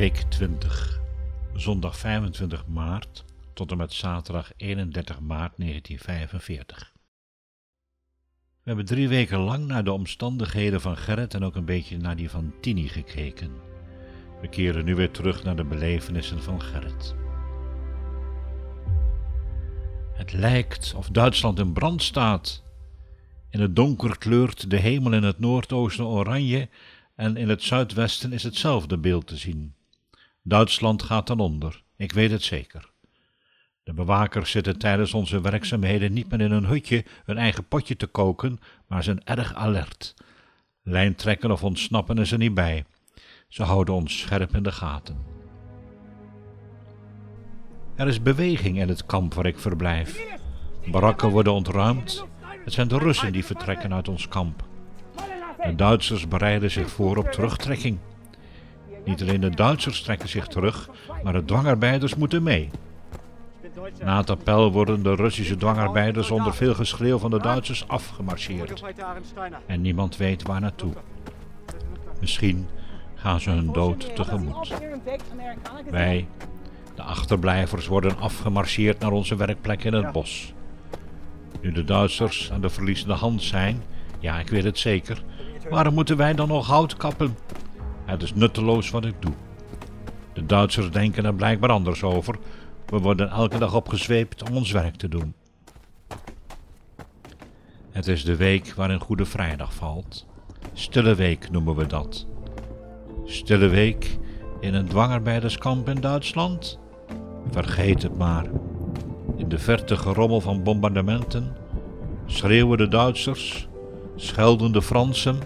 Week 20, zondag 25 maart tot en met zaterdag 31 maart 1945. We hebben drie weken lang naar de omstandigheden van Gerrit en ook een beetje naar die van Tini gekeken. We keren nu weer terug naar de belevenissen van Gerrit. Het lijkt of Duitsland in brand staat. In het donker kleurt de hemel in het noordoosten oranje en in het zuidwesten is hetzelfde beeld te zien. Duitsland gaat dan onder, ik weet het zeker. De bewakers zitten tijdens onze werkzaamheden niet meer in een hutje hun eigen potje te koken, maar zijn erg alert. Lijntrekken of ontsnappen is er niet bij. Ze houden ons scherp in de gaten. Er is beweging in het kamp waar ik verblijf. Barakken worden ontruimd. Het zijn de Russen die vertrekken uit ons kamp. De Duitsers bereiden zich voor op terugtrekking. Niet alleen de Duitsers trekken zich terug, maar de dwangarbeiders moeten mee. Na het appel worden de Russische dwangarbeiders onder veel geschreeuw van de Duitsers afgemarcheerd. En niemand weet waar naartoe. Misschien gaan ze hun dood tegemoet. Wij, de achterblijvers, worden afgemarcheerd naar onze werkplek in het bos. Nu de Duitsers aan de verliezende hand zijn, ja, ik weet het zeker, waarom moeten wij dan nog hout kappen? Het is nutteloos wat ik doe. De Duitsers denken er blijkbaar anders over. We worden elke dag opgezweept om ons werk te doen. Het is de week waarin Goede Vrijdag valt. Stille week noemen we dat. Stille week in een dwangarbeiderskamp in Duitsland? Vergeet het maar. In de verte gerommel van bombardementen schreeuwen de Duitsers, schelden de Fransen.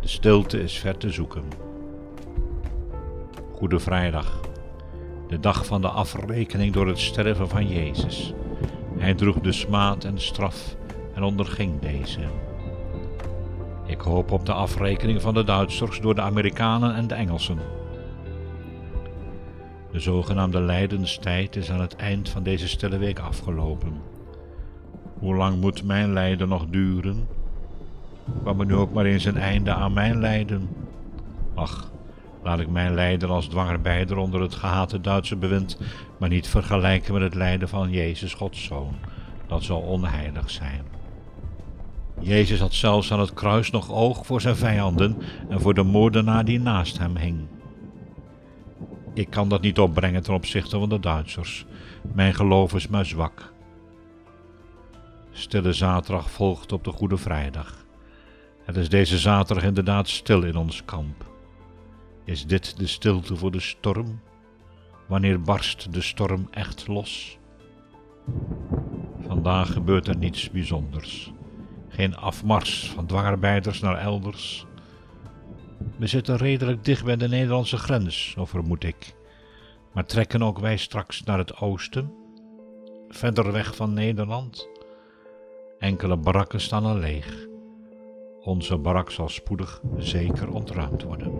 De stilte is ver te zoeken. Goede Vrijdag, de dag van de afrekening door het sterven van Jezus. Hij droeg de smaad en straf en onderging deze. Ik hoop op de afrekening van de Duitsers door de Amerikanen en de Engelsen. De zogenaamde lijdenstijd is aan het eind van deze stille week afgelopen. Hoe lang moet mijn lijden nog duren? Kwam er nu ook maar eens een einde aan mijn lijden? Ach, laat ik mijn lijden als dwangarbeider onder het gehate Duitse bewind maar niet vergelijken met het lijden van Jezus, Gods Zoon. Dat zal onheilig zijn. Jezus had zelfs aan het kruis nog oog voor zijn vijanden en voor de moordenaar die naast hem hing. Ik kan dat niet opbrengen ten opzichte van de Duitsers. Mijn geloof is maar zwak. Stille zaterdag volgt op de Goede Vrijdag. Het is deze zaterdag inderdaad stil in ons kamp. Is dit de stilte voor de storm? Wanneer barst de storm echt los? Vandaag gebeurt er niets bijzonders. Geen afmars van dwangarbeiders naar elders. We zitten redelijk dicht bij de Nederlandse grens, zo vermoed ik. Maar trekken ook wij straks naar het oosten, verder weg van Nederland? Enkele barakken staan al leeg. Onze barak zal spoedig zeker ontruimd worden.